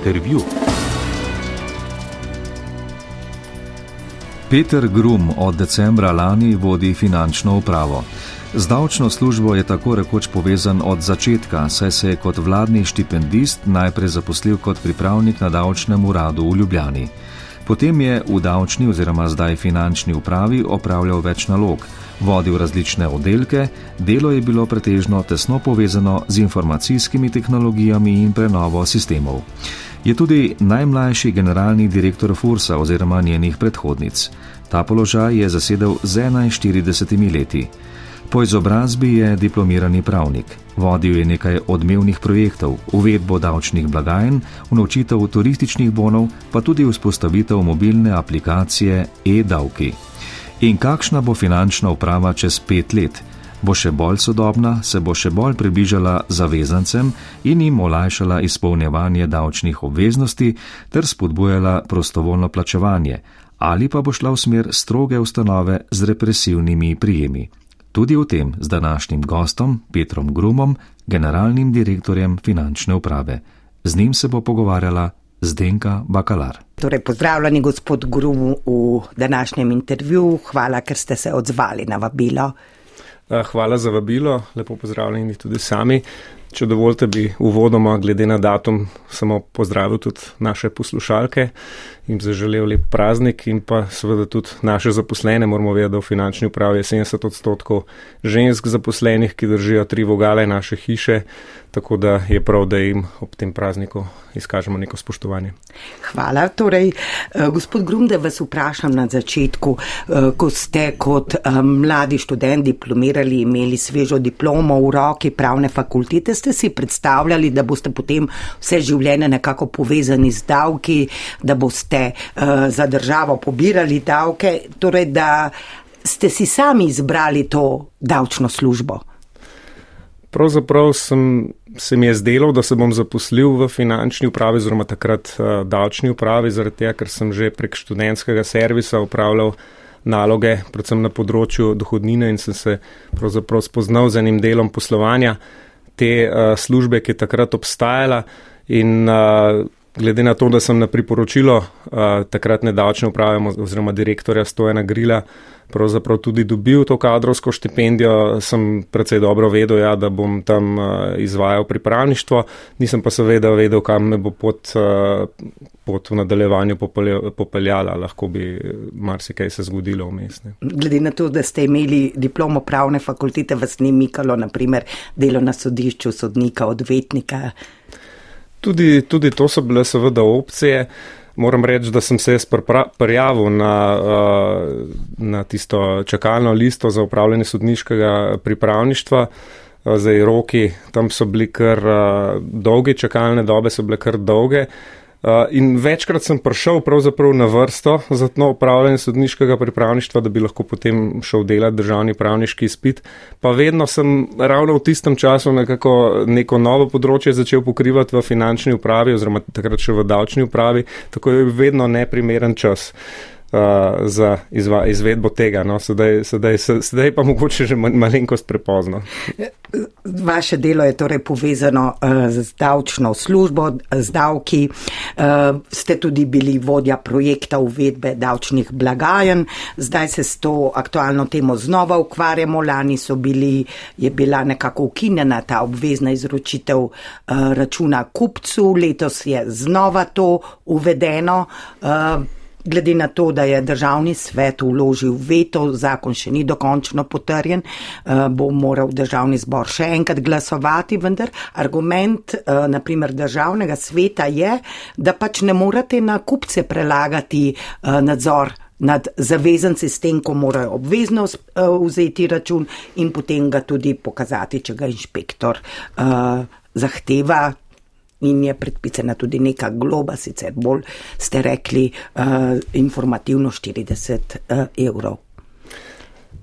Intervju. Peter Grum od decembra lani vodi finančno upravo. Z davčno službo je tako rekoč povezan od začetka, saj se je kot vladni štipendist najprej zaposlil kot pripravnik na davčnem uradu v Ljubljani. Potem je v davčni oziroma zdaj finančni upravi opravljal več nalog, vodil različne oddelke, delo je bilo pretežno tesno povezano z informacijskimi tehnologijami in prenovo sistemov. Je tudi najmlajši generalni direktor Fursa oziroma njenih predhodnic. Ta položaj je zasedel z 41 leti. Po izobrazbi je diplomirani pravnik. Vodil je nekaj odmevnih projektov, uvedbo davčnih blagajn, unovčitev turističnih bonov, pa tudi vzpostavitev mobilne aplikacije e-davki. In kakšna bo finančna uprava čez pet let? Bo še bolj sodobna, se bo še bolj približala zavezancem in jim olajšala izpolnjevanje davčnih obveznosti ter spodbujala prostovoljno plačevanje, ali pa bo šla v smer stroge ustanove z represivnimi prijemi. Tudi o tem z današnjim gostom Petrom Grumom, generalnim direktorjem finančne uprave. Z njim se bo pogovarjala Zdenka Bakalar. Torej, pozdravljeni gospod Grum v današnjem intervjuju. Hvala, ker ste se odzvali na vabilo. Hvala za vabilo, lepo pozdravljeni tudi sami. Če dovolite, bi uvodoma, glede na datum, samo pozdravil tudi naše poslušalke jim zaželel lep praznik in pa seveda tudi naše zaposlene. Moramo vedeti, da v finančni upravi je 70 odstotkov žensk zaposlenih, ki držijo tri vogale naše hiše, tako da je prav, da jim ob tem prazniku izkažemo neko spoštovanje. Hvala. Torej, eh, gospod Grum, da vas vprašam na začetku, eh, ko ste kot eh, mladi študent diplomirali, imeli svežo diplomo v roki pravne fakultete, ste si predstavljali, da boste potem vse življenje nekako povezani z davki, da boste uh, za državo pobirali davke, torej da ste si sami izbrali to davčno službo? Pravzaprav sem, se mi je zdelo, da se bom zaposlil v finančni upravi, oziroma takrat uh, davčni upravi, zaradi tega, ker sem že prek študentskega servisa upravljal naloge, predvsem na področju dohodnine in sem se pravzaprav spoznal z enim delom poslovanja te uh, službe, ki je takrat obstajala. In uh, glede na to, da sem na priporočilo uh, takratne davčne uprave oziroma direktorja Stojena Grila pravzaprav tudi dobil to kadrovsko štipendijo, sem predvsej dobro vedel, ja, da bom tam uh, izvajal pripravništvo, nisem pa seveda vedel, kam me bo pot, uh, pot v nadaljevanju popeljala, lahko bi marsikaj se zgodilo vmes. Glede na to, da ste imeli diplomo pravne fakultete, vas ni mikalo, naprimer, delo na sodišču, sodnika, odvetnika. Tudi, tudi to so bile seveda opcije. Moram reči, da sem se jaz prijavil na, uh, na tisto čakalno listo za upravljanje sodniškega pripravništva. Uh, zdaj roki tam so bili kar dolgi, čakalne dobe so bile kar dolge. Uh, in večkrat sem prišel pravzaprav na vrsto za to upravljanje sodniškega pripravništva, da bi lahko potem šel delati državni pravniški izpit. Pa vedno sem ravno v tistem času nekako neko novo področje začel pokrivati v finančni upravi oziroma takrat še v davčni upravi, tako je vedno neprimeren čas. Uh, za izva, izvedbo tega. No. Sedaj, sedaj, sedaj pa mogoče že malenkost prepozno. Vaše delo je torej povezano uh, z davčno službo, z davki. Uh, ste tudi bili vodja projekta uvedbe davčnih blagajen. Zdaj se s to aktualno temo znova ukvarjamo. Lani bili, je bila nekako ukinjena ta obvezna izročitev uh, računa kupcu. Letos je znova to uvedeno. Uh, Glede na to, da je državni svet uložil veto, zakon še ni dokončno potrjen, eh, bo moral državni zbor še enkrat glasovati, vendar argument eh, naprimer državnega sveta je, da pač ne morate na kupce prelagati eh, nadzor nad zavezanci s tem, ko morajo obvezno vzeti račun in potem ga tudi pokazati, če ga inšpektor zahteva, in je predpisana tudi neka globa, sicer bolj ste rekli uh, informativno 40 uh, eh, evrov.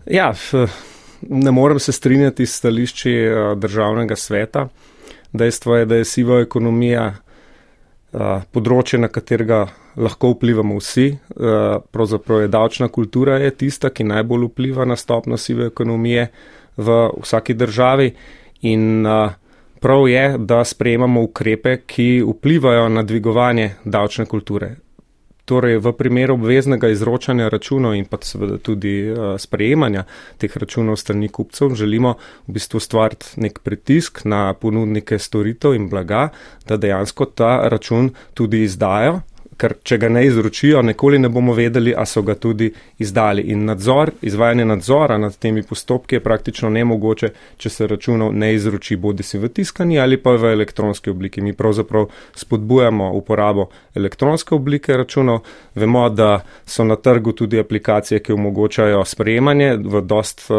Ja, ne morem se strinjati s stališči uh, državnega sveta. Dejstvo je, da je siva ekonomija področje, na katerega lahko vplivamo vsi. Pravzaprav je davčna kultura je tista, ki najbolj vpliva na stopno sive ekonomije v vsaki državi. In uh, prav je, da sprejemamo ukrepe, ki vplivajo na dvigovanje davčne kulture. Torej, v primeru obveznega izročanja računov in pa seveda tudi uh, sprejemanja teh računov strani kupcev, želimo v bistvu stvariti nek pritisk na ponudnike storitev in blaga, da dejansko ta račun tudi izdajo ker če ga ne izročijo, nikoli ne bomo vedeli, a so ga tudi izdali. In nadzor, izvajanje nadzora nad temi postopki je praktično nemogoče, če se računov ne izroči bodi si v tiskani ali pa v elektronski obliki. Mi pravzaprav spodbujamo uporabo elektronske oblike računov. Vemo, da so na trgu tudi aplikacije, ki omogočajo sprejemanje v dost uh,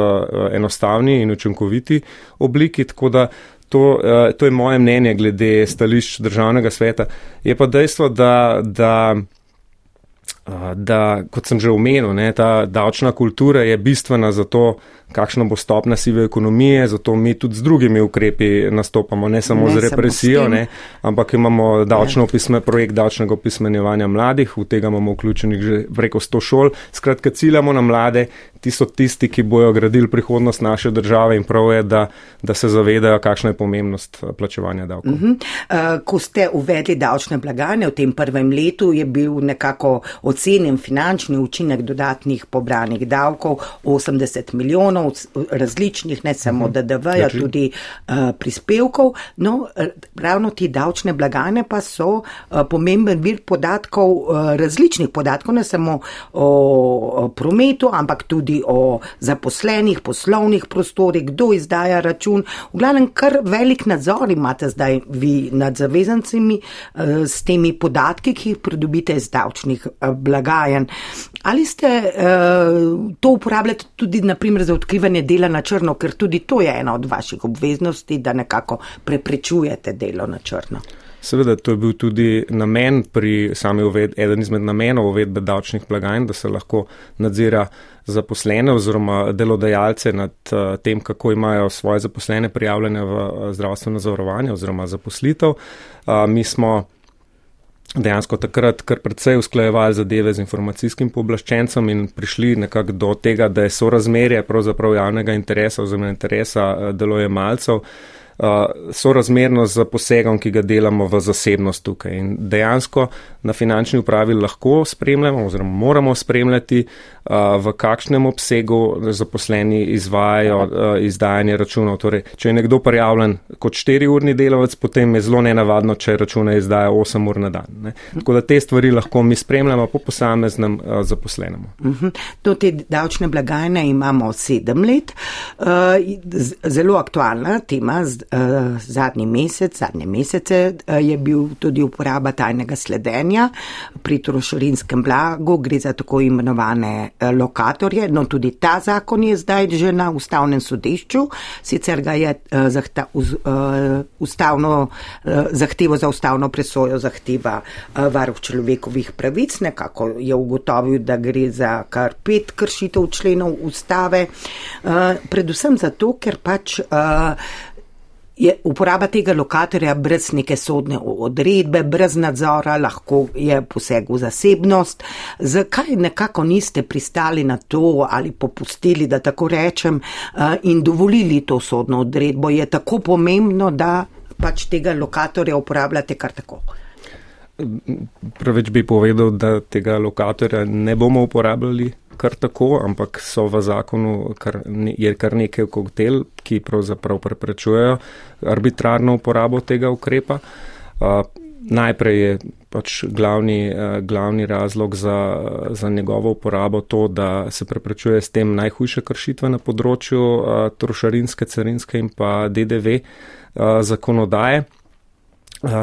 enostavni in učinkoviti obliki, tako da To, uh, to je moje mnenje glede stališč državnega sveta. Je pa dejstvo, da, da, uh, da kot sem že omenil, ne, ta davčna kultura je bistvena za to, kakšna bo stopna sive ekonomije, zato mi tudi z drugimi ukrepi nastopamo, ne samo ne z represijo, samo ne, ampak imamo davčno opisme, projekt davčnega opismenjevanja mladih, v tega imamo vključenih že preko 100 šol. Skratka, ciljamo na mlade, ti so tisti, ki bojo gradili prihodnost naše države in prav je, da, da se zavedajo, kakšna je pomembnost eh, plačevanja davkov. Uh -huh. uh, ko ste uvedli davčne blagajne v tem prvem letu, je bil nekako ocenjen finančni učinek dodatnih pobranih davkov 80 milijonov različnih, ne samo uh mhm. -huh. DDV-ja, tudi uh, prispevkov. No, ravno ti davčne blagajne pa so uh, pomemben vir podatkov, uh, različnih podatkov, ne samo o, o prometu, ampak tudi o zaposlenih, poslovnih prostorih, kdo izdaja račun. V glavnem, kar velik nadzor imate zdaj vi nad zavezancimi uh, s temi podatki, ki jih pridobite iz davčnih uh, blagajen. Ali ste uh, to uporabljali tudi, naprimer, za odkrivanje dela na črno, ker tudi to je ena od vaših obveznosti, da nekako preprečujete delo na črno? Seveda, to je bil tudi namen pri sami uvedbi, eden izmed namenov uvedbe davčnih blagajn, da se lahko nadzira zaposlene oziroma delodajalce nad uh, tem, kako imajo svoje zaposlene prijavljene v uh, zdravstveno zavarovanje oziroma zaposlitev. Uh, mi smo dejansko takrat kar precej usklajevali zadeve z informacijskim pooblaščencem in prišli nekako do tega, da je sorazmerje pravzaprav javnega interesa oziroma interesa eh, delojemalcev sorazmerno z posegom, ki ga delamo v zasebnost tukaj. In dejansko na finančni upravi lahko spremljamo oziroma moramo spremljati, uh, v kakšnem obsegu zaposleni izvajajo uh, izdajanje računov. Torej, če je nekdo prijavljen kot 4-urni delavec, potem je zelo nenavadno, če račune izdaja 8 ur na dan. Ne. Tako da te stvari lahko mi spremljamo po posameznem zaposlenemu. -huh. To te davčne blagajne imamo sedem let. Zelo aktualna tema. Zadnji mesec, zadnje mesece je bil tudi uporaba tajnega sledenja pri trošarinskem blagu, gre za tako imenovane lokatorje. No, tudi ta zakon je zdaj že na ustavnem sodišču, sicer ga je uh, zahta, uz, uh, ustavno, zahtevo za ustavno presojo zahteva uh, varuh človekovih pravic, nekako je ugotovil, da gre za kar pet kršitev členov ustave, predvsem zato, ker pač je uporaba tega lokatorja brez neke sodne odredbe, brez nadzora, lahko je poseg v zasebnost. Zakaj nekako niste pristali na to ali popustili, da tako rečem, eh, in dovolili to sodno odredbo? Je tako pomembno, da pač tega lokatorja uporabljate kar tako? Preveč bi povedal, da tega lokatorja ne bomo uporabljali kar tako, ampak so v zakonu kar, je kar nekaj koktel, ki pravzaprav preprečujejo arbitrarno uporabo tega ukrepa. Uh, najprej je pač glavni, uh, glavni razlog za, za njegovo uporabo to, da se preprečuje s tem najhujše kršitve na področju uh, trošarinske, carinske in pa DDV uh, zakonodaje.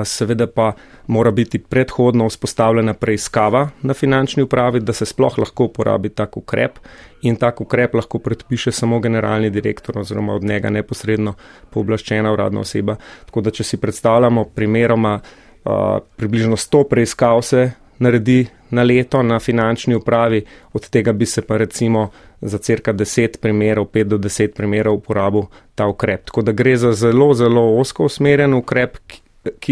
Seveda pa mora biti predhodno vzpostavljena preiskava na finančni upravi, da se sploh lahko uporabi tak ukrep in tak ukrep lahko predpiše samo generalni direktor oziroma od njega neposredno pooblaščena uradna oseba. Tako da, če si predstavljamo primeroma, približno 100 preiskav se naredi na leto na finančni upravi, od tega bi se pa recimo za cirka 10 primerov, 5 do 10 primerov uporabil ta ukrep. Tako da gre za zelo, zelo osko usmerjen ukrep, ki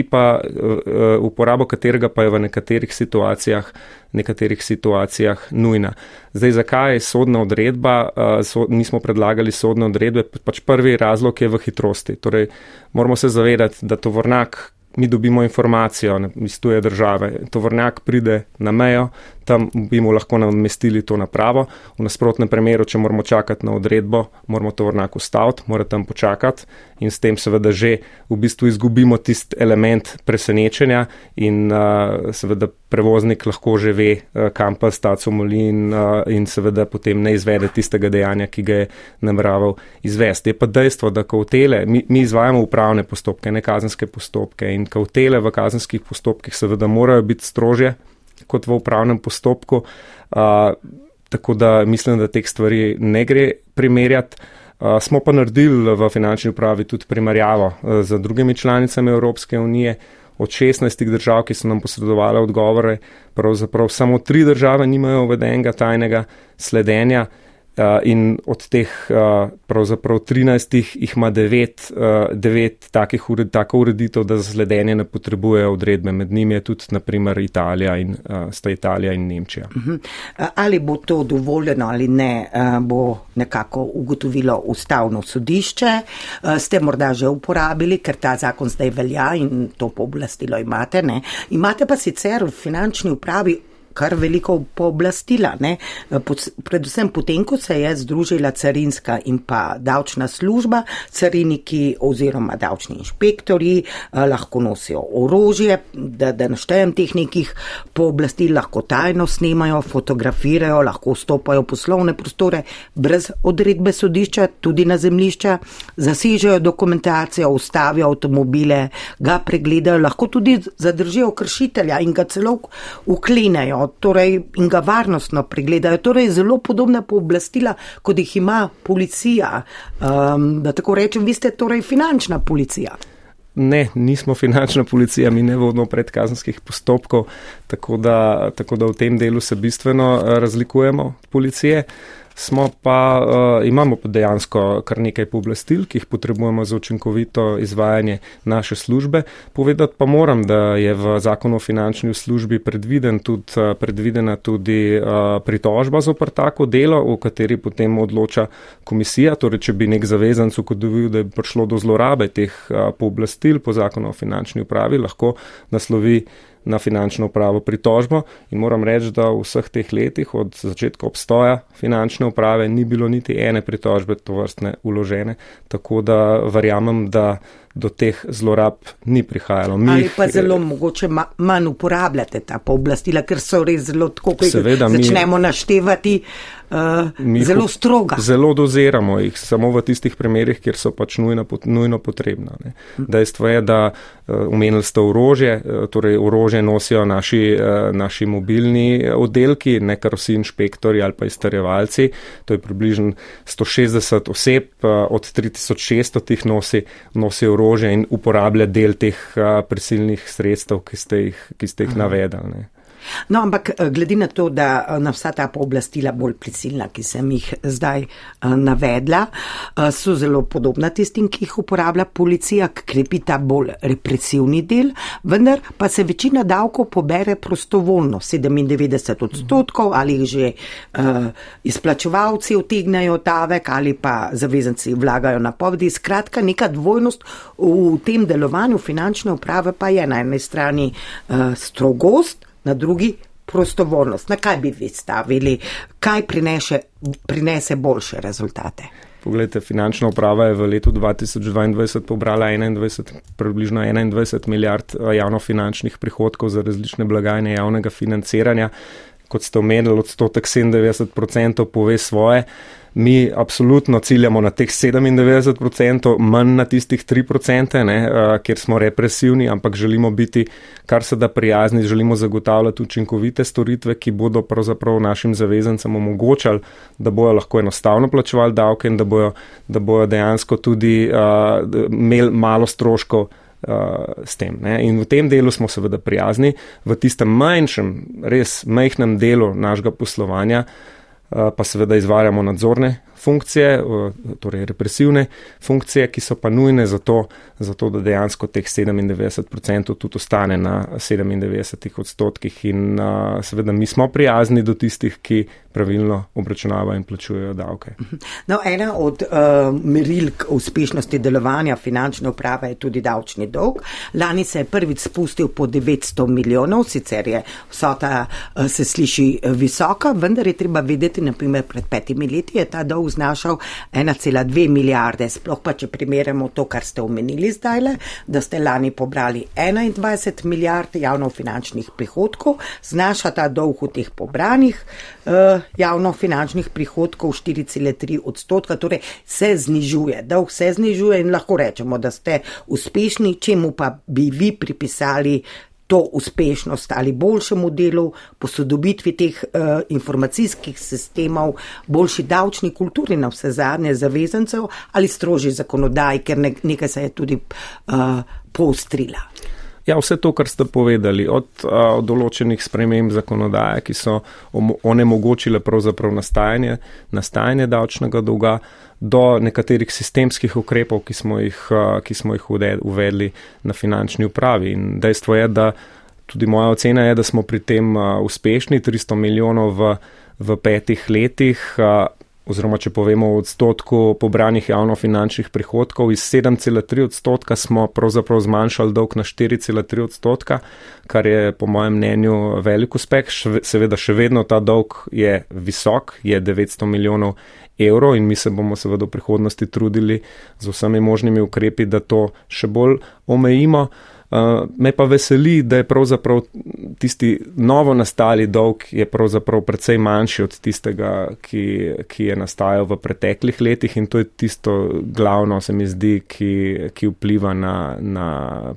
pa, uh, uporabo katerega pa je v nekaterih situacijah, nekaterih situacijah nujna. Zdaj, zakaj je sodna odredba, uh, so, nismo predlagali sodne odredbe, pač prvi razlog je v hitrosti. Torej, moramo se zavedati, da tovornak, mi dobimo informacijo iz tuje države, tovornjak pride na mejo, tam bi mu lahko namestili to napravo. V nasprotnem primeru, če moramo čakati na odredbo, moramo tovornjak ustaviti, mora tam počakati in s tem seveda že v bistvu izgubimo tisti element presenečenja in uh, seveda prevoznik lahko že ve, uh, kam pa staco moli in, uh, in seveda potem ne izvede tistega dejanja, ki ga je nameraval izvesti. Je pa dejstvo, da kautele, mi, mi izvajamo upravne postopke, ne kazenske postopke in kautele v kazenskih postopkih seveda morajo biti strožje kot v upravnem postopku. Uh, tako da mislim, da teh stvari ne gre primerjati. Uh, smo pa naredili v finančni upravi tudi primerjavo uh, z drugimi članicami Evropske unije. Od 16 držav, ki so nam posredovali odgovore, pravzaprav samo tri države nimajo uvedenega tajnega sledenja. Uh, in od teh uh, pravzaprav 13 jih ima 9, uh, 9 takih ured, tako ureditev, da za sledenje ne potrebujejo odredbe. Med njimi je tudi naprimer Italija in sta Italija in Nemčija. -huh. Ali bo to dovoljeno ali ne, bo nekako ugotovilo ustavno sodišče. Ste morda že uporabili, ker ta zakon zdaj velja in to pooblastilo imate. Ne? Imate pa sicer v finančni upravi kar veliko pooblastila, ne? predvsem potem, ko se je združila carinska in pa davčna služba, cariniki oziroma davčni inšpektori eh, lahko nosijo orožje, da, da naštejem teh nekih pooblastil, lahko tajno snemajo, fotografirajo, lahko vstopajo v poslovne prostore brez odredbe sodišča, tudi na zemlišča, zasežejo dokumentacijo, ustavijo avtomobile, ga pregledajo, lahko tudi zadržijo kršitelja in ga celo uklenejo torej, in ga varnostno pregledajo. Torej, zelo podobna pooblastila, kot jih ima policija. Um, da tako rečem, vi ste torej finančna policija. Ne, nismo finančna policija, mi ne vodimo predkazanskih postopkov, tako da, tako da v tem delu se bistveno eh, razlikujemo od policije. Uh, smo pa, uh, imamo pa dejansko kar nekaj pooblastil, ki jih potrebujemo za učinkovito izvajanje naše službe. Povedati pa moram, da je v zakonu o finančni službi predviden tudi, uh, predvidena tudi uh, pritožba za tako delo, v kateri potem odloča komisija. Torej, če bi nek zavezanc ukodovil, da je prišlo do zlorabe teh uh, pooblastil po zakonu o finančni upravi, lahko naslovi na finančno upravo pritožbo in moram reči, da v vseh teh letih od začetka obstoja finančne uprave ni bilo niti ene pritožbe to vrstne uložene, tako da verjamem, da do teh zlorab ni prihajalo. Mi Ali pa zelo mogoče manj uporabljate ta pooblastila, ker so res zelo tako, ko jih začnemo mi, naštevati. Uh, zelo stroga. Zelo doziramo jih, samo v tistih primerjih, kjer so pač nujno, nujno potrebna. Ne. Dejstvo je, da umenili uh, ste orožje, torej orožje nosijo naši, naši mobilni oddelki, ne kar vsi inšpektori ali pa izterjevalci. To je približno 160 oseb, od 3600 tih nosi, nosi orožje orožje in uporablja del teh a, prisilnih sredstev, ki ste jih, ki ste jih navedali. No, ampak eh, glede na to, da eh, na vsa ta pooblastila bolj prisilna, ki sem jih zdaj uh, navedla, so zelo podobna tistim, ki jih uporablja policija, krepi ta bolj represivni del, vendar pa se večina davkov pobere prostovoljno, 97 odstotkov ali jih že uh, izplačevalci otegnajo davek ali pa zavezanci vlagajo na povedi. Skratka, neka dvojnost v tem delovanju finančne uprave pa je na eni strani uh, strogost, na drugi prostovoljnost. Na kaj bi vi stavili, kaj prinese, prinese boljše rezultate? Poglejte, finančna uprava je v letu 2022 pobrala 21, približno 21 milijard eh, javnofinančnih prihodkov za različne blagajne javnega financiranja. Kot ste omenili, odstotek 97% pove svoje mi absolutno ciljamo na teh 97%, manj na tistih 3%, ne, uh, kjer smo represivni, ampak želimo biti kar se da prijazni, želimo zagotavljati učinkovite storitve, ki bodo pravzaprav našim zavezancem omogočali, da bojo lahko enostavno plačevali davke in da bojo, da bojo dejansko tudi uh, imeli malo stroškov. Uh, s tem. Ne? In v tem delu smo seveda prijazni, v tistem manjšem, res majhnem delu našega poslovanja uh, Eh, pa seveda izvajamo nadzorne funkcije, torej represivne funkcije, ki so pa nujne za to, za to da dejansko teh 97% tudi ostane na 97 odstotkih. In seveda mi smo prijazni do tistih, ki pravilno obračunavajo in plačujejo davke. No, ena od uh, meril uspešnosti delovanja finančne uprave je tudi davčni dolg. Lani se je prvič spustil po 900 milijonov, sicer je vsota uh, se sliši visoka, vendar je treba vedeti, naprimer pred petimi leti je ta dolg znašal 1,2 milijarde. Sploh pa, če primerjamo to, kar ste omenili zdaj le, da ste lani pobrali 21 milijard javnofinančnih prihodkov, znaša ta dolg v teh pobranih uh, javnofinančnih prihodkov 4,3 odstotka, torej se znižuje, dolg se znižuje in lahko rečemo, da ste uspešni, čemu pa bi vi pripisali to uspešnost ali boljšemu delu, posodobitvi teh uh, informacijskih sistemov, boljši davčni kulturi na vse zadnje zavezancev ali strožji zakonodaj, ker ne, nekaj se je tudi uh, poostrila. Ja, vse to, kar ste povedali, od, uh, določenih sprememb zakonodaje, ki so onemogočile pravzaprav nastajanje, nastajanje davčnega dolga, do nekaterih sistemskih ukrepov, ki smo jih, uh, ki smo jih uvedli na finančni upravi. In dejstvo je, da tudi moja ocena je, da smo pri tem uh, uspešni, 300 milijonov v, v petih letih. Uh, oziroma če povemo v odstotku pobranih javnofinančnih prihodkov, iz 7,3 odstotka smo pravzaprav zmanjšali dolg na 4,3 odstotka, kar je po mojem mnenju velik uspeh. Seveda še vedno ta dolg je visok, je 900 milijonov evrov in mi se bomo seveda v prihodnosti trudili z vsemi možnimi ukrepi, da to še bolj omejimo. Uh, me pa veseli, da je pravzaprav tisti novo nastali dolg je pravzaprav precej manjši od tistega, ki, ki je nastajal v preteklih letih in to je tisto glavno, se mi zdi, ki, ki vpliva na, na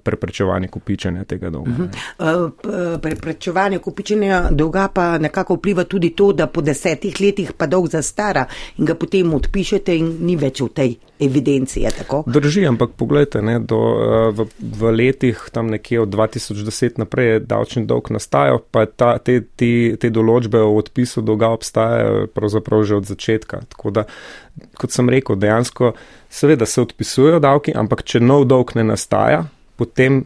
preprečevanje kupičenja tega dolga. Uh -huh. uh, preprečevanje kupičenja dolga pa nekako vpliva tudi to, da po desetih letih pa dolg zastara in ga potem odpišete in ni več v tej evidenci. Drži, ampak pogledajte, ne, do, uh, v, v letih tam nekje od 2010 naprej je davčni dolg nastajal, pa ta, te, te, te določbe o odpisu dolga obstajajo pravzaprav že od začetka. Tako da, kot sem rekel, dejansko seveda se odpisujejo davki, ampak če nov dolg ne nastaja, potem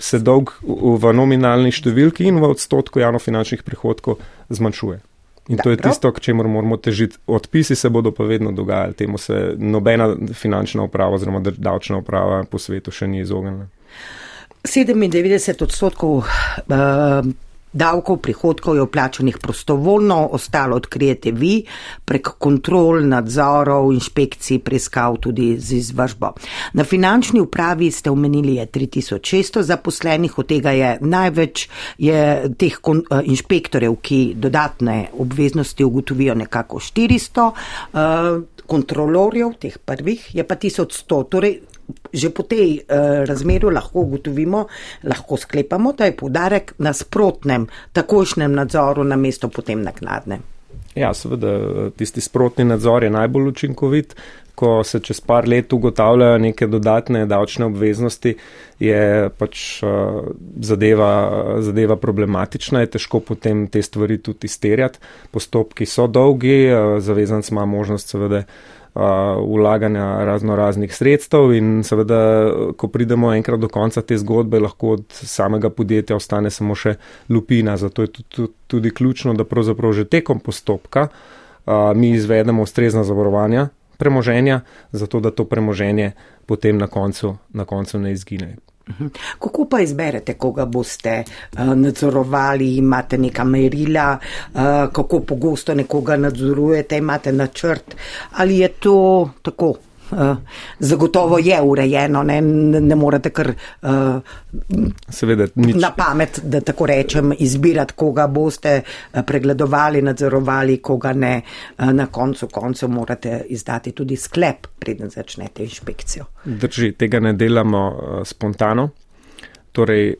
se dolg v nominalni številki in v odstotku javnofinančnih prihodkov zmanjšuje. In to je tisto, k čemu moramo težiti. Odpisi se bodo pa vedno dogajali, temu se nobena finančna uprava oziroma davčna uprava po svetu še ni izognila. 97 odstotkov uh, davkov, prihodkov je vplačenih prostovoljno, ostalo odkrijete vi prek kontrol, nadzorov, inšpekcij, preiskav tudi z izvršbo. Na finančni upravi ste omenili je 3600 zaposlenih, od tega je največ je teh uh, inšpektorjev, ki dodatne obveznosti ugotovijo nekako 400. Uh, Kontrolorjev, teh prvih, je pa 1100. Torej, že po tej uh, razmerju lahko ugotovimo, lahko sklepamo, da je podarek na sprotnem, takošnjem nadzoru na mesto potem naknadne. Ja, seveda, tisti sprotni nadzor je najbolj učinkovit. Ko se čez par let ugotavljajo neke dodatne davčne obveznosti, je pač uh, zadeva, zadeva problematična, je težko potem te stvari tudi izterjati. Postopki so dolgi, uh, zavezanc ima možnost seveda vlaganja razno raznih sredstev in seveda, ko pridemo enkrat do konca te zgodbe, lahko od samega podjetja ostane samo še lupina. Zato je tudi, tudi ključno, da pravzaprav že tekom postopka mi izvedemo ustrezna zavarovanja premoženja, zato da to premoženje potem na koncu, na koncu ne izgine. Mhm. Kako pa izberete, koga boste uh, nadzorovali, imate neka merila, uh, kako pogosto nekoga nadzorujete, imate načrt ali je to tako? Uh, zagotovo je urejeno, ne, ne morete kar uh, Seveda, na pamet, da tako rečem, izbirati, koga boste pregledovali, nadzorovali, koga ne. Na koncu koncev morate izdati tudi sklep, preden začnete inšpekcijo. Drži, tega ne delamo spontano. Torej,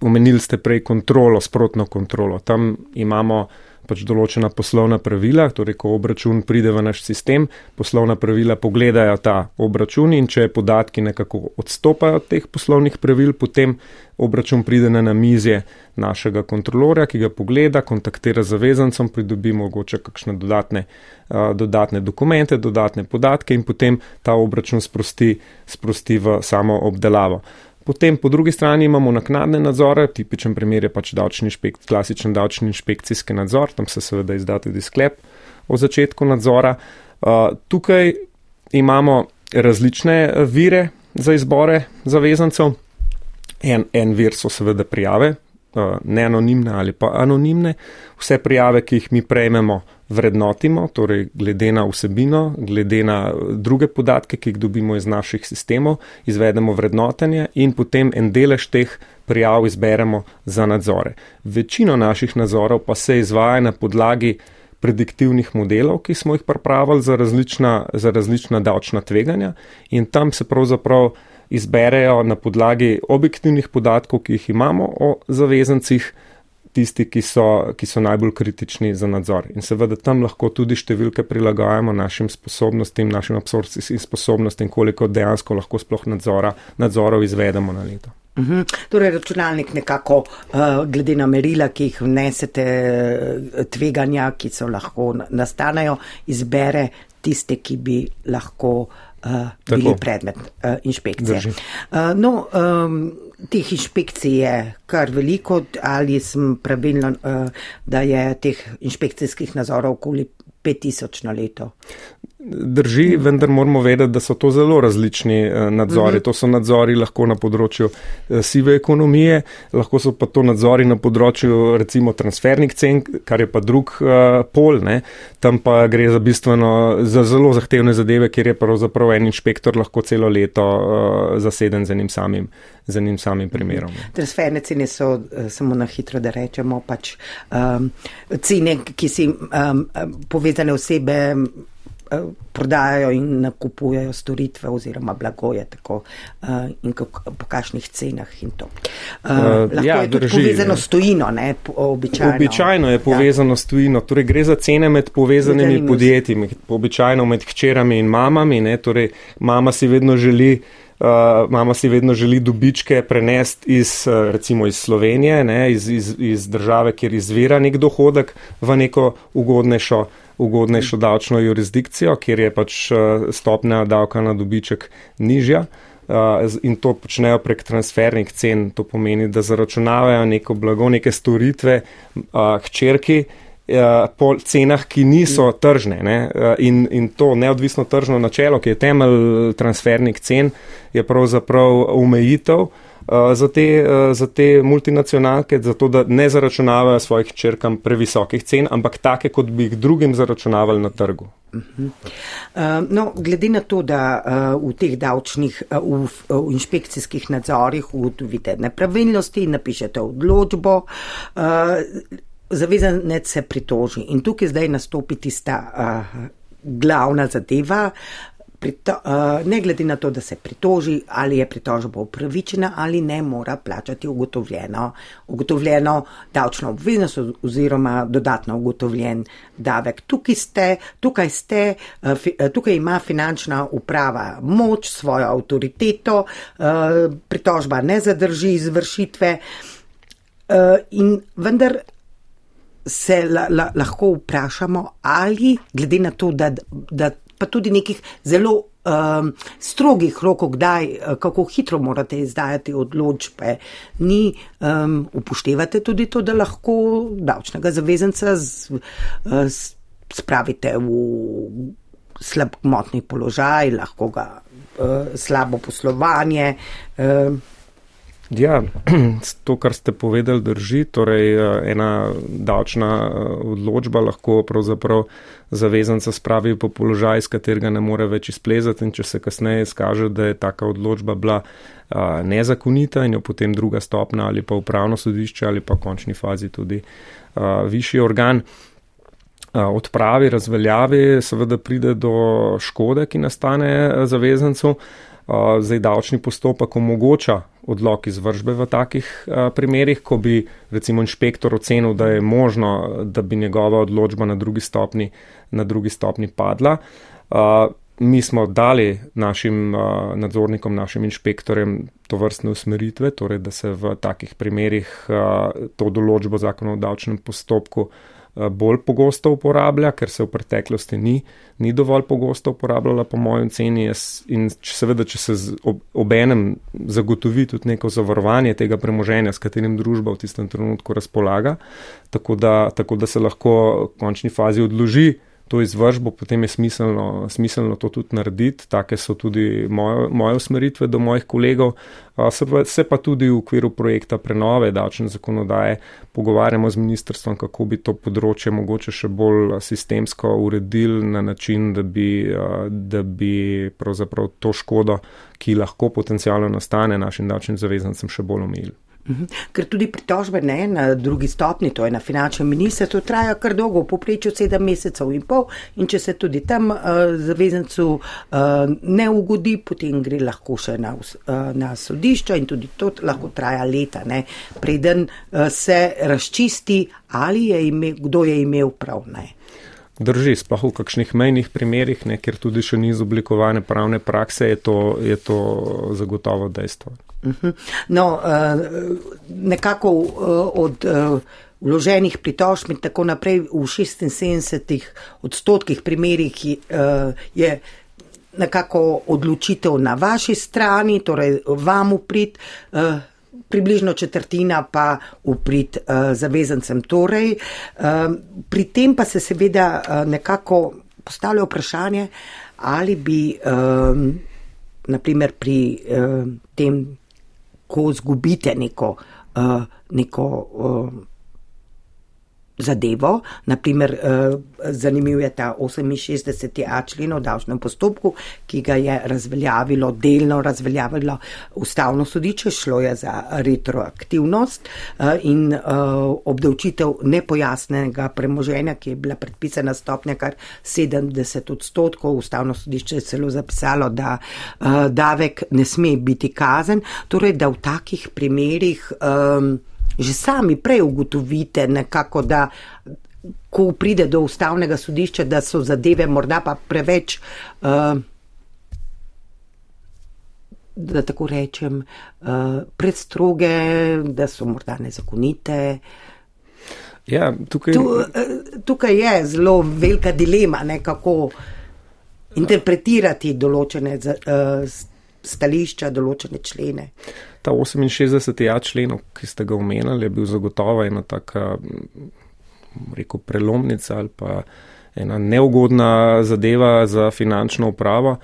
omenili ste prej kontrolo, sprotno kontrolo. Tam imamo pač določena poslovna pravila, torej ko obračun pride v naš sistem, poslovna pravila pogledajo ta obračun in če podatki nekako odstopajo od teh poslovnih pravil, potem obračun pride na namizje našega kontrolorja, ki ga pogleda, kontaktira z zavezancem, pridobi mogoče kakšne dodatne, uh, dodatne dokumente, dodatne podatke in potem ta obračun sprosti, sprosti v samo obdelavo. Potem po drugi strani imamo naknadne nadzore, tipičen primer je pač davčni inšpekt, klasičen davčni inšpekcijski nadzor, tam se seveda izda tudi sklep o začetku nadzora. Uh, tukaj imamo različne vire za izbore zavezancev. En, en vir so seveda prijave, uh, neanonimne ali pa anonimne. Vse prijave, ki jih mi prejmemo, vrednotimo, torej glede na vsebino, glede na druge podatke, ki jih dobimo iz naših sistemov, izvedemo vrednotenje in potem en delež teh prijav izberemo za nadzore. Večino naših nadzorov pa se izvaja na podlagi prediktivnih modelov, ki smo jih pripravili za različna, za različna davčna tveganja in tam se pravzaprav izberejo na podlagi objektivnih podatkov, ki jih imamo o zavezancih, tisti, ki so, ki so najbolj kritični za nadzor. In seveda tam lahko tudi številke prilagajamo našim sposobnostim, našim absorpcijskim sposobnostim, koliko dejansko lahko sploh nadzora, nadzorov izvedemo na leto. Uhum. Torej, računalnik nekako, uh, glede na merila, ki jih vnesete, eh, tveganja, ki so lahko nastanejo, izbere tiste, ki bi lahko uh, bili predmet uh, inšpekcije. Uh, no, um, teh inšpekcij je kar veliko, ali sem pravilno, uh, da je teh inšpekcijskih nazorov okoli 5000 na leto. Drži, vendar moramo vedeti, da so to zelo različni eh, nadzori. Uh mhm. -huh. To so nadzori lahko na področju eh, sive ekonomije, lahko so pa to nadzori na področju recimo transfernih cen, kar je pa drug uh, pol. Ne. Tam pa gre za bistveno, za zelo zahtevne zadeve, kjer je pravzaprav en inšpektor lahko celo leto uh, zaseden z enim samim, z enim samim primerom. Ne. Transferne cene so, samo na hitro da rečemo, pač um, cene, ki si um, povezane osebe. Eh, prodajajo in nakupujejo storitve oziroma blagoje tako, uh, in kako, po kakšnih cenah in to. Uh, lahko ja, je tudi drži, povezano s tujino, ne, običajno. Običajno je ja. povezano ja. s tujino, torej gre za cene med povezanimi Zdaj, podjetji, običajno med hčerami in mamami, ne, torej mama si vedno želi Uh, mama si vedno želi dobičke prenesti iz, recimo iz Slovenije, ne, iz, iz, iz države, kjer izvira nek dohodek, v neko ugodnejšo ugodnejšo davčno jurisdikcijo, kjer je pač eh, stopnja davka na dobiček nižja. Uh, in to počnejo prek transfernih cen. To pomeni, da zaračunavajo neko blago, neke storitve uh, hčerki po cenah, ki niso tržne. Uh, in, in to neodvisno tržno načelo, ki je temelj transfernih cen, je pravzaprav omejitev Eh, za te, eh, za te multinacionalke, zato da ne zaračunavajo svojih črkam previsokih cen, ampak take, kot bi jih drugim zaračunavali na trgu. Uh, no, glede na to, da v teh davčnih, v, v inšpekcijskih nadzorih ugotovite nepravilnosti, napišete odločbo, zavezanec se pritoži in tukaj zdaj nastopi tista uh, glavna zadeva, prito, uh, ne glede na to, da se pritoži, ali je pritožba upravičena ali ne, mora plačati ugotovljeno, ugotovljeno davčno obveznost oziroma dodatno ugotovljen davek. Tukaj, ste, tukaj, ste, uh, fi, uh, tukaj ima finančna uprava moč, svojo avtoriteto, uh, pritožba ne zadrži izvršitve uh, in vendar. Se la, la, lahko vprašamo, ali glede na to, da, da pa tudi nekih zelo um, strogih rokov, kdaj, uh, kako hitro morate izdajati odločbe, ni um, upoštevate tudi to, da lahko davčnega zavezanca z, uh, spravite v slab gmotni položaj, lahko ga uh, slabo poslovanje. Uh, Ja, to, kar ste povedali, drži. Torej, eh, ena davčna eh, odločba lahko pravzaprav zavezanca spravi po položaj, iz katerega ne more več izplezati in če se kasneje skaže, da je taka odločba bila eh, nezakonita in jo potem druga stopna ali pa upravno sodišče ali pa v končni fazi tudi višji organ odpravi, razveljavi, seveda pride do škode, ki nastane zavezancu. Zdaj davčni postopek omogoča odlog izvržbe v takih primerih, ko bi recimo inšpektor ocenil, da je možno, da bi njegova odločba na drugi stopni, na drugi stopni padla. Mi smo dali našim uh, nadzornikom, našim inšpektorjem to vrstne usmeritve, torej da se v takih primerih uh, to določbo zakona o davčnem postopku bolj pogosto uporablja, ker se v preteklosti ni, ni dovolj pogosto uporabljala, po mojem ceni. In če seveda, če se ob, ob enem zagotovi tudi neko zavarovanje tega premoženja, s katerim družba v tistem trenutku razpolaga, tako da, tako da se lahko v končni fazi odloži to izvržbo, potem je smiselno, smiselno to tudi narediti. Take so tudi moje, moje usmeritve do mojih kolegov. Se pa, se pa tudi v okviru projekta prenove davčne zakonodaje pogovarjamo z ministrstvom, kako bi to področje mogoče še bolj sistemsko uredili na način, da bi, da bi pravzaprav to škodo, ki lahko potencialno nastane našim davčnim zavezancem, še bolj omejili. Mhm. Ker tudi pritožbe ne na drugi stopni, to je na finančnem ministrstvu, traja kar dolgo, v poprečju sedem mesecev in pol. In če se tudi tam uh, zavezancu uh, ne ugodi, potem gre lahko še na, uh, na sodišča in tudi to lahko traja leta, ne, preden uh, se razčisti, ali je imel, kdo je imel prav. Ne. Drži, sploh v kakšnih mejnih primerjih, ne, ker tudi še ni izoblikovane pravne prakse, je to, je to zagotovo dejstvo. Mhm. No, eh, nekako eh, od eh, vloženih pritožb in tako naprej v 76 odstotkih primerjih je nekako odločitev na vaši strani, torej vam uprit, približno četrtina pa uprit zavezancem. Torej, pri tem pa se seveda nekako postavlja vprašanje, ali bi naprimer pri tem ko izgubite neko, uh, neko uh, zadevo. Naprimer, uh, zanimiv je ta 68. člen o davčnem postopku, ki ga je razveljavilo, delno razveljavilo ustavno sodiče, šlo je za retroaktivnost uh, in uh, obdavčitev nepojasnenega premoženja, ki je bila predpisana stopnja kar 70 odstotkov. Ustavno sodiče je celo zapisalo, da davek ne sme biti kazen, torej da v takih primerih um, že sami prej ugotovite, nekako, da ko pride do ustavnega sodišča, da so zadeve morda pa preveč, uh, da tako rečem, uh, predstroge, da so morda nezakonite. Ja, tukaj... Tu, uh, tukaj je zelo velika dilema, ne, kako interpretirati določene uh, stališča, določene člene. Ta 68. člen, ki ste ga omenjali, je bil zagotovo ena taka, rekel, prelomnica ali pa ena neugodna zadeva za finančno upravo.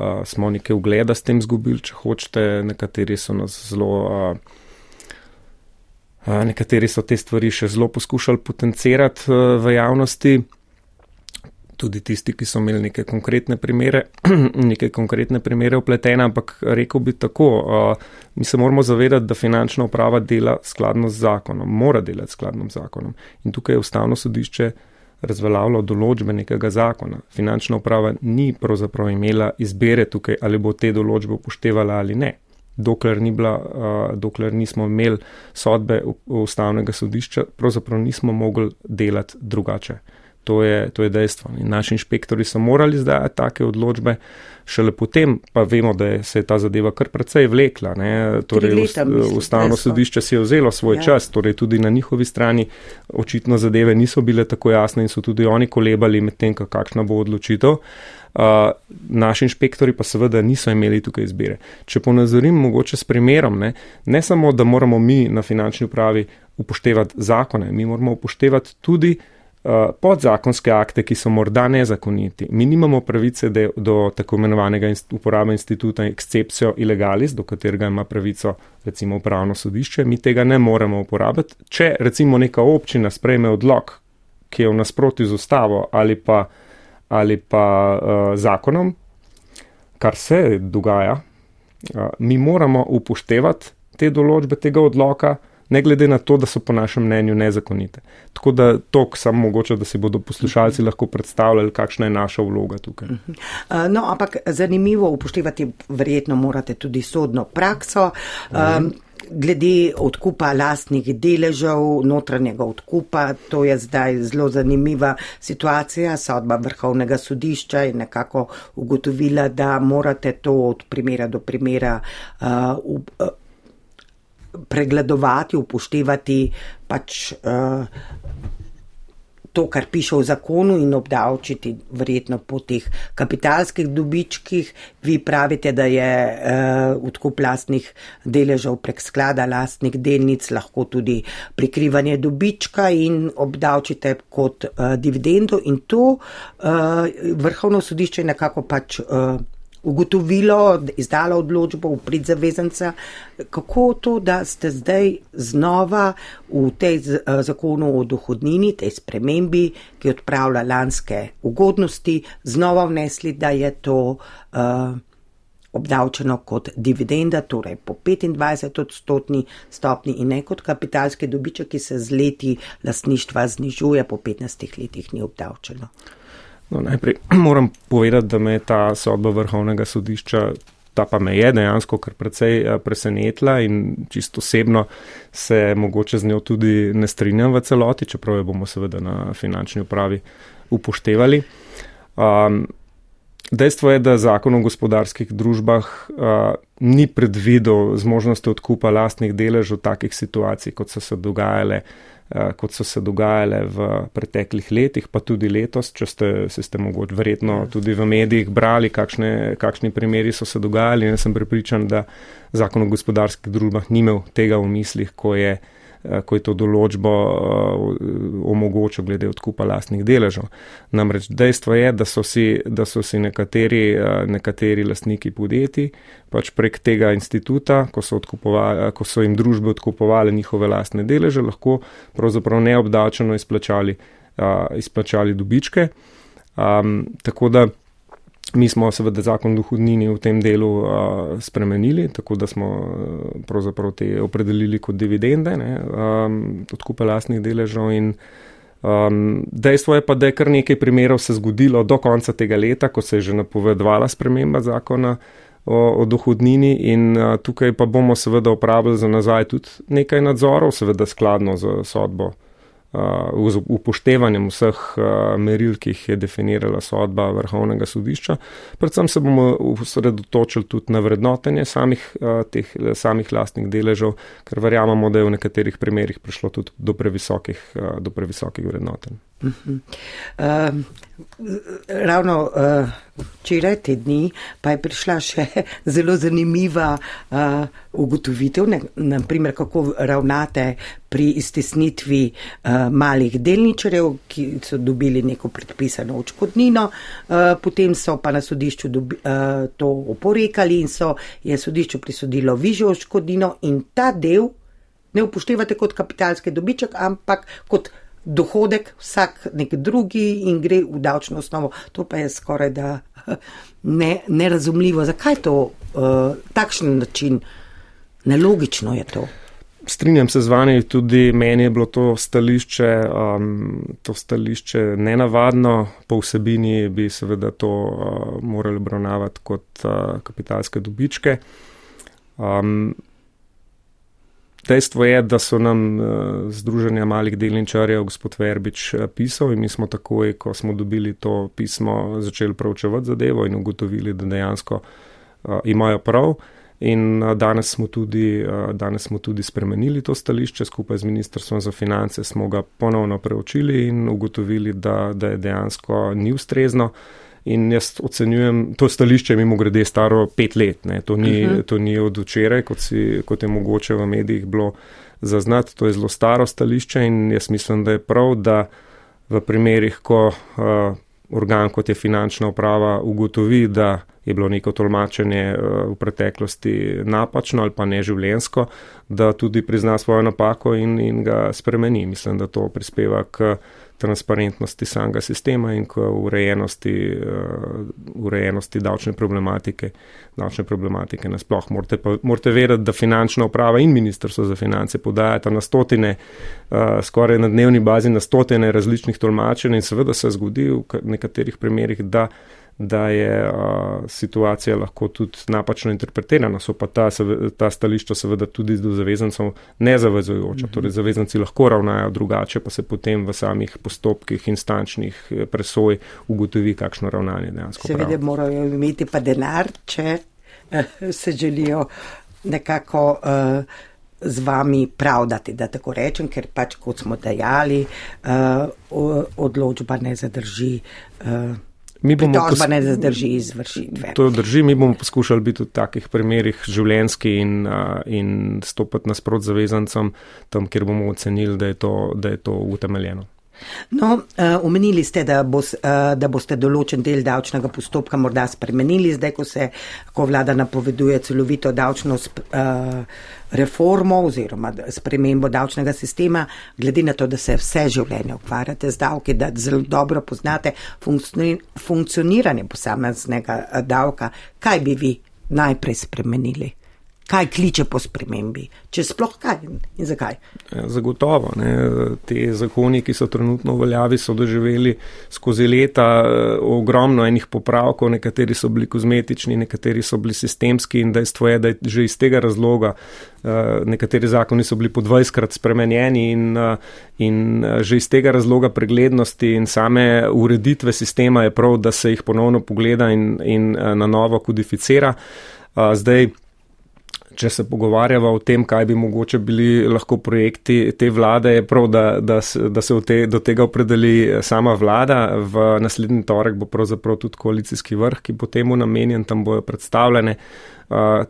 Uh, smo nekaj ugleda s tem zgubili, če hočete, nekateri so nas zelo. Uh, Nekateri so te stvari še zelo poskušali potencirati v javnosti, tudi tisti, ki so imeli neke konkretne primere, neke konkretne primere upletene, ampak rekel bi tako, uh, mi se moramo zavedati, da finančna uprava dela skladno z zakonom, mora delati skladno z zakonom. In tukaj je ustavno sodišče razveljavilo določbe nekega zakona. Finančna uprava ni pravzaprav imela izbere tukaj, ali bo te določbe upoštevala ali ne. Dokler, ni bila, uh, dokler nismo imeli sodbe ustavnega sodišča, pravzaprav nismo mogli delati drugače. To je, to je dejstvo. In naši inšpektori so morali zdaj take odločbe, šele potem pa vemo, da se je ta zadeva kar precej vlekla. Torej, leta, mislim, ustavno sodišče si je vzelo svoj ja. čas, torej tudi na njihovi strani očitno zadeve niso bile tako jasne in so tudi oni kolebali med tem, kakšna bo odločitev. Uh, naši inšpektori pa seveda niso imeli tukaj izbire. Če ponazorim mogoče s primerom, ne, ne samo, da moramo mi na finančni upravi upoštevati zakone, mi moramo upoštevati tudi Eh, podzakonske akte, ki so morda nezakoniti. Mi nimamo pravice de, do tako imenovanega inst, uporabe instituta excepcio illegalis, do katerega ima pravico recimo upravno sodišče, mi tega ne moremo uporabiti. Če recimo neka občina sprejme odlog, ki je v nasprotju z ustavo ali pa, ali pa uh, zakonom, kar se dogaja, uh, mi moramo upoštevati te določbe tega odloka, ne glede na to, da so po našem mnenju nezakonite. Tako da to, samo mogoče, da si bodo poslušalci lahko predstavljali, kakšna je naša vloga tukaj. Mhm. No, ampak zanimivo upoštevati, verjetno morate tudi sodno prakso. Um, glede odkupa lastnih deležev, notranjega odkupa, to je zdaj zelo zanimiva situacija. Sodba vrhovnega sodišča je nekako ugotovila, da morate to od primera do primera uh, pregledovati, upoštevati pač. Uh, to, kar piše v zakonu in obdavčiti verjetno po teh kapitalskih dobičkih. Vi pravite, da je uh, odkup lastnih deležev prek sklada lastnih delnic lahko tudi prikrivanje dobička in obdavčite kot uh, dividendo in to uh, vrhovno sodišče nekako pač. Uh, ugotovilo, izdalo odločbo v prid zavezanca. Kako to, da ste zdaj znova v tej eh, zakonu o dohodnini, tej spremembi, ki odpravlja lanske ugodnosti, znova vnesli, da je to uh, obdavčeno kot dividenda, torej po 25 odstotni stopni in ne kot kapitalski dobiček, ki se z leti lastništva znižuje, po 15 letih ni obdavčeno. No, najprej moram povedati, da me je ta sodba vrhovnega sodišča, ta pa me je dejansko kar precej eh, presenetila in čisto osebno se mogoče z njo tudi ne strinjam v celoti, čeprav jo bomo seveda na finančni upravi upoštevali. Um, dejstvo je, da zakon o gospodarskih družbah uh, ni predvidel zmožnosti odkupa lastnih deležev v takih situacij, kot so se dogajale uh, kot so se dogajale v preteklih letih, pa tudi letos, če ste se ste mogoče verjetno tudi v medijih brali, kakšne, kakšni primeri so se dogajali. Jaz sem pripričan, da zakon o gospodarskih družbah ni imel tega v mislih, ko je uh, Eh, ko je to določbo eh, omogočil glede odkupa lastnih deležev. Namreč dejstvo je, da so si, da so si nekateri, eh, nekateri lastniki podjetij pač prek tega instituta, ko so, ko so jim družbe odkupovali njihove lastne deleže, lahko pravzaprav neobdačeno izplačali, izplačali dobičke. Um, tako da Mi smo seveda zakon dohodnini v tem delu uh, spremenili, tako da smo uh, pravzaprav te opredelili kot dividende, ne, um, odkupe lastnih deležev. In, um, dejstvo je pa, da je kar nekaj primerov se zgodilo do konca tega leta, ko se je že napovedovala sprememba zakona o, o dohodnini in uh, tukaj pa bomo seveda upravili za nazaj tudi nekaj nadzorov, seveda skladno z sodbo z upoštevanjem vseh meril, ki jih je definirala sodba vrhovnega sodišča. Predvsem se bomo usredotočili tudi na vrednotenje samih, teh, samih lastnih deležev, ker verjamemo, da je v nekaterih primerjih prišlo tudi do previsokih, do previsokih vrednotenj. Uh, ravno včeraj, uh, te dni, pa je prišla še zelo zanimiva uh, ugotovitev, ne, naprimer, kako ravnate pri iztisnitvi uh, malih delničarjev, ki so dobili neko predpisano očkodnino, uh, potem so pa na sodišču dobi, uh, to oporekali in so je sodišču prisodilo vižjo očkodnino in ta del ne upoštevate kot kapitalski dobiček, ampak kot dohodek, vsak nek drugi in gre v davčno osnovo. To pa je skoraj da ne, nerazumljivo. Zakaj to uh, takšen način? Nelogično je to. Strinjam se z vami, tudi meni je bilo to stališče, um, to stališče nenavadno, po vsebini bi seveda to uh, morali obravnavati kot uh, kapitalske dobičke. Um, Dejstvo je, da so nam uh, Združenja malih delničarjev gospod Verbič uh, pisal in mi smo takoj, ko smo dobili to pismo, začeli pravčevati zadevo in ugotovili, da dejansko uh, imajo prav. In danes smo, tudi, danes smo tudi spremenili to stališče, skupaj z Ministrstvom za finance smo ga ponovno preučili in ugotovili, da, da je dejansko ni ustrezno. Uh, In jaz ocenjujem, to stališče je mimo grede staro pet let, to ni, uh mhm. -huh. to ni od včeraj, kot, si, kot je mogoče v medijih bilo zaznati, to je zelo staro stališče in jaz mislim, da je prav, da v primerih, ko uh, organ kot je finančna uprava ugotovi, da je bilo neko tolmačenje v preteklosti napačno ali pa neživljensko, da tudi prizna svojo napako in, in ga spremeni. Mislim, da to prispeva k transparentnosti samega sistema in k urejenosti, uh, urejenosti davčne problematike, davčne problematike nasploh. Morate, pa, morate vedeti, da finančna uprava in ministrstvo za finance podajata na stotine, uh, skoraj na dnevni bazi na stotine različnih tolmačenj in seveda se zgodi v nekaterih primerjih, da da je a, situacija lahko tudi napačno interpretirana. So pa ta, ta stališča seveda tudi do zavezancev nezavezujoča. Mhm. Torej, zavezanci lahko ravnajo drugače, pa se potem v samih postopkih instančnih e, presoj ugotovi, kakšno ravnanje dejansko. Seveda morajo imeti pa denar, če uh, se želijo nekako. Uh, Z vami pravdati, da tako rečem, ker pač, kot smo dejali, uh, odločba ne zadrži uh, Mi bomo da ne zadrži izvršitve. To drži, mi bomo poskušali biti v takih primerih življenski in, in stopiti nasprot zavezancem tam, kjer bomo ocenili, da je to, da je to utemeljeno. No, uh, omenili ste, da, bo, uh, da boste določen del davčnega postopka morda spremenili, zdaj, ko se, ko vlada napoveduje celovito davčno sp, uh, reformo oziroma spremembo davčnega sistema, glede na to, da se vse življenje ukvarjate z davki, da zelo dobro poznate funkcioniranje posameznega davka, kaj bi vi najprej spremenili? Kaj kliče po spremembi, če sploh kaj in zakaj. Ja, zagotovo. Ne. Te zakoni, ki so trenutno veljavi, so doživeli skozi leta eh, ogromno enih popravkov, nekateri so bili kozmetični, nekateri so bili sistemski in dejstvo je, da je že iz tega razloga eh, nekateri zakoni so bili po 20krat spremenjeni in, eh, in že iz tega razloga preglednosti in same ureditve sistema je prav, da se jih ponovno pogleda in, in na novo kodificira. Zdaj, če se pogovarjava o tem, kaj bi mogoče bili lahko projekti te vlade, je prav, da, da, da se te, do tega opredeli sama vlada. V naslednji torek bo pravzaprav tudi koalicijski vrh, ki bo temu namenjen, tam bojo predstavljene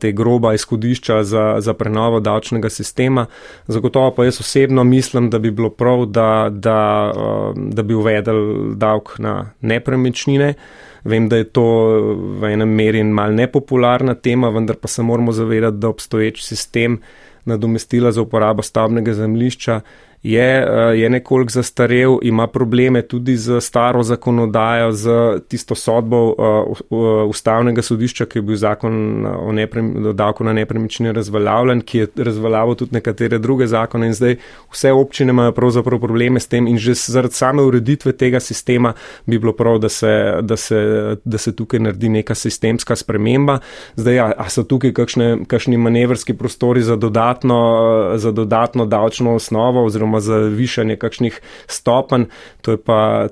te groba izhodišča za, za prenovo davčnega sistema. Zagotovo pa jaz osebno mislim, da bi bilo prav, da, da, da bi uvedel davk na nepremičnine. Vem, da je to v enem meri mal nepopularna tema, vendar pa se moramo zavedati, da obstoječ sistem nadomestila za uporabo stavbnega zemlišča je, eh, je nekoliko zastarel, ima probleme tudi z staro zakonodajo, z tisto sodbo eh, ustavnega sodišča, ki je bil zakon o, neprem, davku na nepremičnine razveljavljen, ki je razveljavil tudi nekatere druge zakone in zdaj vse občine imajo pravzaprav probleme s tem in že zaradi same ureditve tega sistema bi bilo prav, da se, da se, da se tukaj naredi neka sistemska sprememba. Zdaj, a, a so tukaj kakšne, kakšni manevrski prostori za dodatno, za dodatno davčno osnovo oziroma oziroma za višanje kakšnih stopenj. To,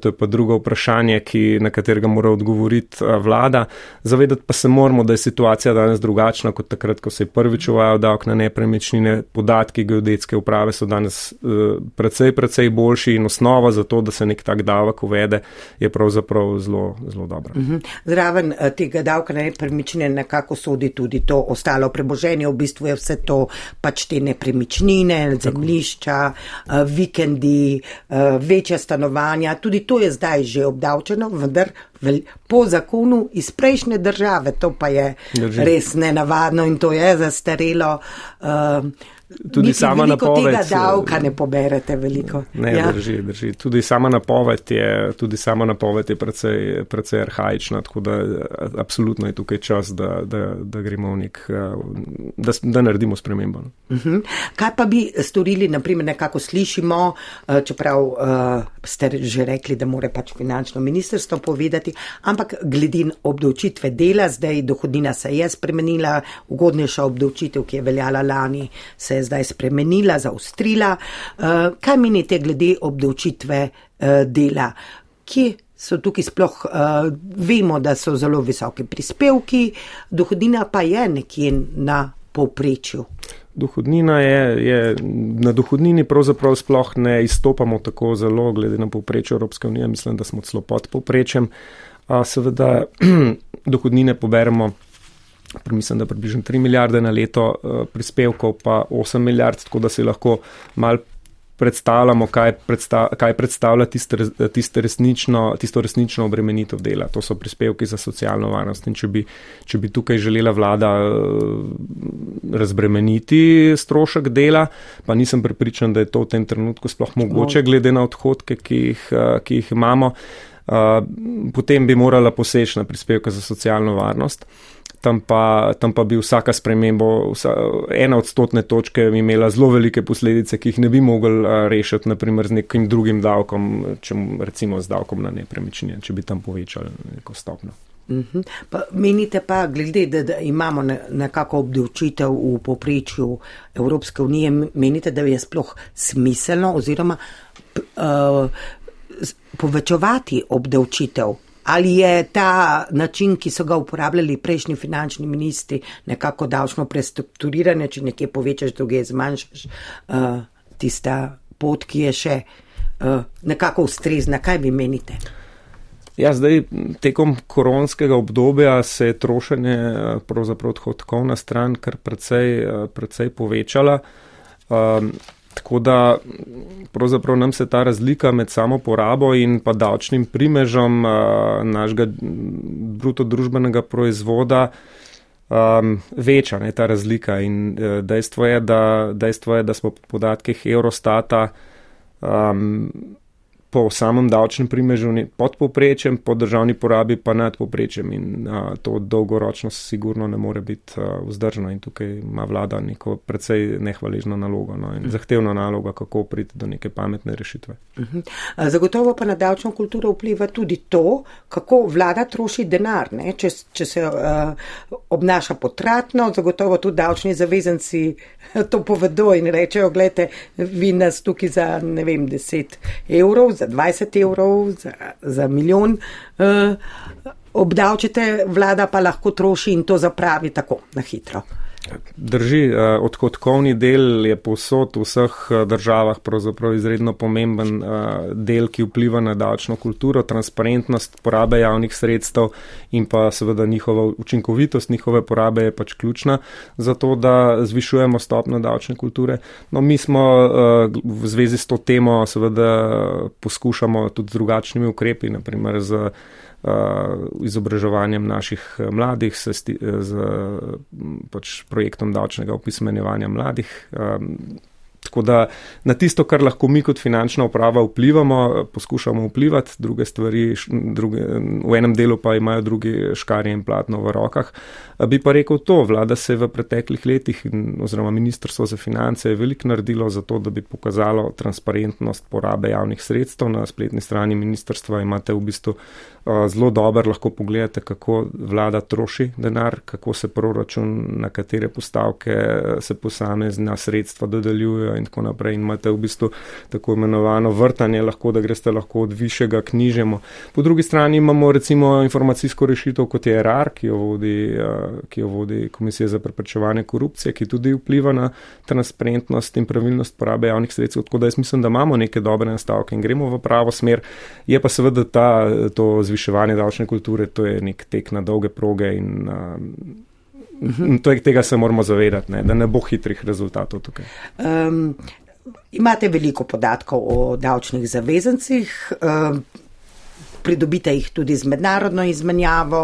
to je pa drugo vprašanje, ki, na katerega mora odgovoriti vlada. Zavedati pa se moramo, da je situacija danes drugačna kot takrat, ko se je prvič uvajal davek na nepremičnine. Podatki geodetske uprave so danes uh, precej, precej boljši in osnova za to, da se nek tak davek uvede, je pravzaprav zelo, zelo dobra. Uh mhm. -huh. Zraven tega davka na nepremičnine nekako sodi tudi to ostalo preboženje, v bistvu je vse to pač te nepremičnine, zemlišča, uh, vikendi, uh, večja stanovanja. Tudi to je zdaj že obdavčeno, vendar po zakonu iz prejšnje države. To pa je Drži. res nenavadno in to je zastarelo. Uh, Tudi sama napoved. Tega davka ne poberete veliko. Ne, ja. drži, drži. Tudi sama napoved je, tudi sama napoved je precej, precej arhajična, tako da absolutno je tukaj čas, da, da, da gremo v nek, da, da naredimo spremembo. Uh no. -huh. Mhm. Kaj pa bi storili, naprimer, nekako slišimo, čeprav uh, ste že rekli, da more pač finančno ministrstvo povedati, ampak glede obdavčitve dela, zdaj dohodnina se je spremenila, ugodnejša obdavčitev, ki je veljala lani, se je zdaj spremenila, zaustrila. Eh, kaj menite glede obdavčitve eh, dela? Kje so tukaj sploh, eh, vemo, da so zelo visoki prispevki, dohodnina pa je nekje na povprečju. Dohodnina je, je, na dohodnini pravzaprav sploh ne izstopamo tako zelo, glede na povprečje Evropske unije, mislim, da smo celo pod povprečjem. Seveda, dohodnine poberemo mislim, da približno 3 milijarde na leto uh, prispevkov, pa 8 milijard, tako da si lahko mal predstavljamo, kaj, predstav, kaj predstavlja tiste, tiste resnično, tisto resnično obremenitev dela. To so prispevki za socialno varnost. In če bi, če bi tukaj želela vlada razbremeniti strošek dela, pa nisem pripričan, da je to v tem trenutku sploh mogoče, glede na odhodke, ki jih, ki jih imamo, potem bi morala poseči na prispevke za socialno varnost tam pa, tam pa bi vsaka sprememba, vsa, ena odstotne točke, imela zelo velike posledice, ki jih ne bi mogli rešiti, naprimer z nekim drugim davkom, če, recimo z davkom na nepremičnine, če bi tam povečali neko stopno. Mhm. Pa, menite pa, glede, da, da imamo nekako obdavčitev v poprečju Evropske unije, menite, da je sploh smiselno oziroma uh, povečevati obdavčitev ali je ta način, ki so ga uporabljali prejšnji finančni ministri, nekako davčno prestrukturiranje, če nekje povečaš, druge zmanjšaš, uh, tista pot, ki je še uh, nekako ustrezna. Kaj vi menite? Ja, zdaj tekom koronskega obdobja se je trošenje pravzaprav odhodkovna stran kar precej, precej povečala. Um, Tako da pravzaprav nam se ta razlika med samo porabo in pa davčnim primežom uh, našega bruto družbenega proizvoda um, veča, ne ta razlika. In uh, dejstvo, je, da, dejstvo je, da smo po podatkih Eurostata um, po samem davčnem primežu pod poprečjem, po državni porabi pa nad poprečjem in a, to dolgoročno sigurno ne more biti a, vzdržno in tukaj ima vlada neko precej nehvaležno nalogo no, in zahtevno nalogo, kako priti do neke pametne rešitve. Mhm. Zagotovo pa na davčno kulturo vpliva tudi to, kako vlada troši denar, ne? če, če se a, obnaša potratno, zagotovo tudi davčni zavezanci to povedo in rečejo, gledajte, vi nas tukaj za, ne vem, 10 evrov za 20 evrov, za, za milijon uh, obdavčite, vlada pa lahko troši in to zapravi tako na hitro. Drži, eh, odhodkovni del je posod v vseh eh, državah pravzaprav izredno pomemben del, ki vpliva na davčno kulturo, transparentnost porabe javnih sredstev in pa seveda njihova učinkovitost njihove porabe je pač ključna za to, da zvišujemo stopno davčne kulture. No, mi smo v zvezi s to temo seveda poskušamo tudi z drugačnimi ukrepi, naprimer z izobraževanjem naših mladih, s, z pač projektom davčnega opismenjevanja mladih. Tako da na tisto, kar lahko mi kot finančna uprava vplivamo, poskušamo vplivati, druge stvari, druge, v enem delu pa imajo drugi škarje in platno v rokah. Bi pa rekel to, vlada se je v preteklih letih oziroma ministrstvo za finance je veliko naredilo za to, da bi pokazalo transparentnost porabe javnih sredstev. Na spletni strani ministrstva imate v bistvu zelo dobro, lahko pogledate, kako vlada troši denar, kako se proračun, na katere postavke se posamezna sredstva dodeljujejo in tako naprej. In imate v bistvu tako imenovano vrtanje, lahko da greste lahko od višjega knjižemo. Po drugi strani imamo recimo informacijsko rešitev, kot je RR, ki jo vodi, ki jo vodi Komisija za preprečevanje korupcije, ki tudi vpliva na transparentnost in pravilnost porabe javnih sredstev. Tako da jaz mislim, da imamo neke dobre nastavke in gremo v pravo smer. Je pa seveda ta, to zviševanje davčne kulture, to je nek tek na dolge proge in In to je, tega se moramo zavedati, ne, da ne bo hitrih rezultatov tukaj. Um, imate veliko podatkov o davčnih zavezancih, um, pridobite jih tudi z mednarodno izmenjavo,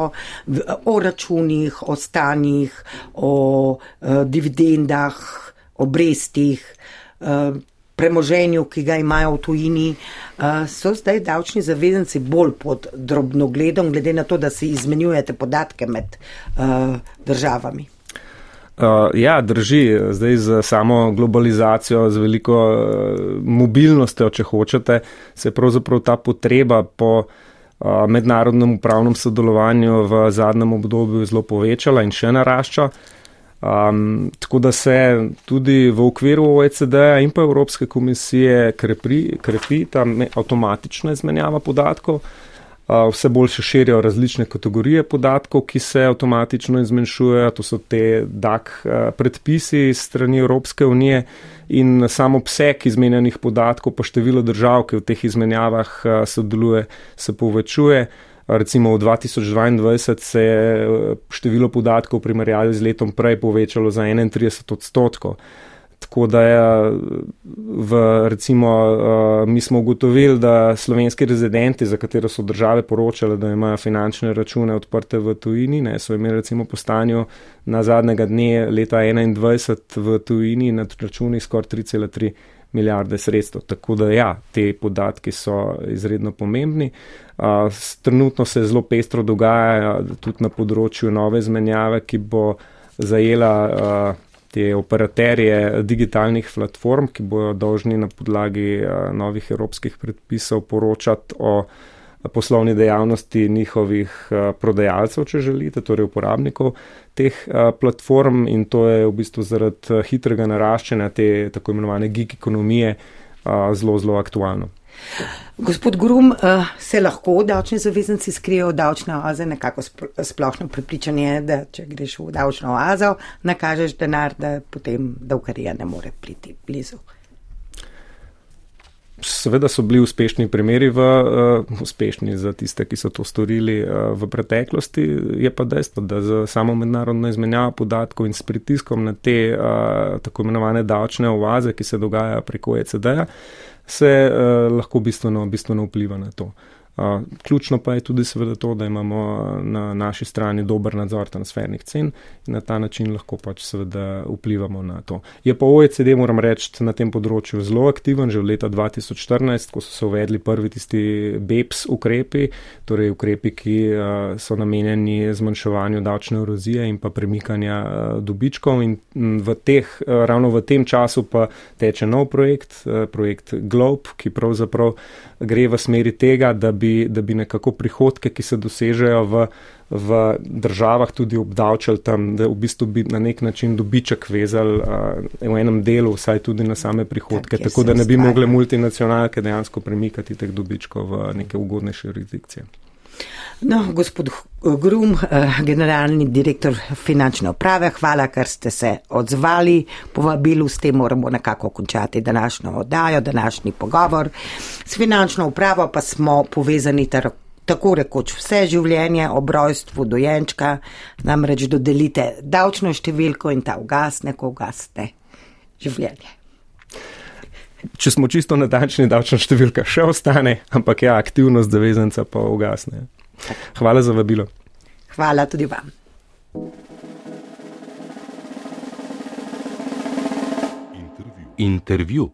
o računih, o stanjih, o uh, dividendah, obrestih. Uh, premoženju, ki ga imajo v tujini, uh, so zdaj davčni zavezanci bolj pod drobnogledom, glede na to, da si izmenjujete podatke med uh, državami. Uh, ja, drži. Zdaj z samo globalizacijo, z veliko uh, mobilnostjo, če hočete, se je pravzaprav ta potreba po uh, mednarodnem upravnem sodelovanju v zadnjem obdobju zelo povečala in še narašča. Uh, Um, tako da se tudi v okviru OECD in pa Evropske komisije krepi, krepi ta avtomatična izmenjava podatkov. Uh, vse bolj se širijo različne kategorije podatkov, ki se avtomatično izmenšujejo. To so te DAC uh, predpisi strani Evropske unije in sam obseg izmenjenih podatkov, pa število držav, ki v teh izmenjavah uh, sodeluje, se povečuje. Recimo v 2022 se je eh, število podatkov v primerjavi z letom prej povečalo za 31 odstotkov. Tako da je, v, recimo, uh, mi smo ugotovili, da slovenski rezidenti, za katero so države poročale, da imajo finančne račune odprte v tujini, ne, so imeli recimo po stanju na zadnjega dne leta 2021 v tujini na računi skoraj 3,3 milijarde sredstev. Tako da ja, te podatki so izredno pomembni. Uh, trenutno se zelo pestro dogaja tudi na področju nove zmenjave, ki bo zajela uh, te operaterje digitalnih platform, ki bodo dolžni na podlagi uh, novih evropskih predpisov poročati o poslovni dejavnosti njihovih uh, prodajalcev, če želite, torej uporabnikov teh uh, platform in to je v bistvu zaradi hitrega naraščanja te tako imenovane gig ekonomije zelo, zelo aktualno. Gospod Grum, eh, se lahko davčni zavezanci skrijejo v davčne oaze, nekako splošno prepričanje, da če greš v davčno oazo, nakažeš denar, da potem davkarija ne more priti blizu. Seveda so bili uspešni primeri, v, uh, uspešni za tiste, ki so to storili uh, v preteklosti. Je pa dejstvo, da za samo mednarodno izmenjavo podatkov in s pritiskom na te uh, tako imenovane davčne oaze, ki se dogajajo preko ECD-ja, uh, se uh, lahko bistveno, bistveno vpliva na to. Ključno pa je tudi seveda to, da imamo na naši strani dober nadzor transfernih cen in na ta način lahko pač seveda vplivamo na to. Je pa OECD, moram reči, na tem področju zelo aktiven, že v leta 2014, ko so se uvedli prvi tisti BEPS ukrepi, torej ukrepi, ki so namenjeni zmanjševanju davčne erozije in pa premikanja dobičkov in v teh, ravno v tem času pa teče nov projekt, projekt Globe, ki pravzaprav gre v smeri tega, da bi bi, da bi nekako prihodke, ki se dosežejo v, v državah, tudi obdavčali tam, da v bistvu bi na nek način dobiček vezali uh, v enem delu, vsaj tudi na same prihodke, tak, tako da ne bi mogle multinacionalke dejansko premikati teh dobičkov v neke ugodnejše jurisdikcije. No, gospod Grum, generalni direktor finančne uprave, hvala, ker ste se odzvali povabilu, s tem moramo nekako končati današnjo oddajo, današnji pogovor. S finančno upravo pa smo povezani ter tako rekoč vse življenje, ob rojstvu dojenčka, namreč dodelite davčno številko in ta ugasne, ko ugasne življenje. Če smo čisto natančni, davčna številka še ostane, ampak ja, aktivnost zavezanca pa ugasne. Hvala za vabilo. Hvala tudi vam. Intervju. Intervju.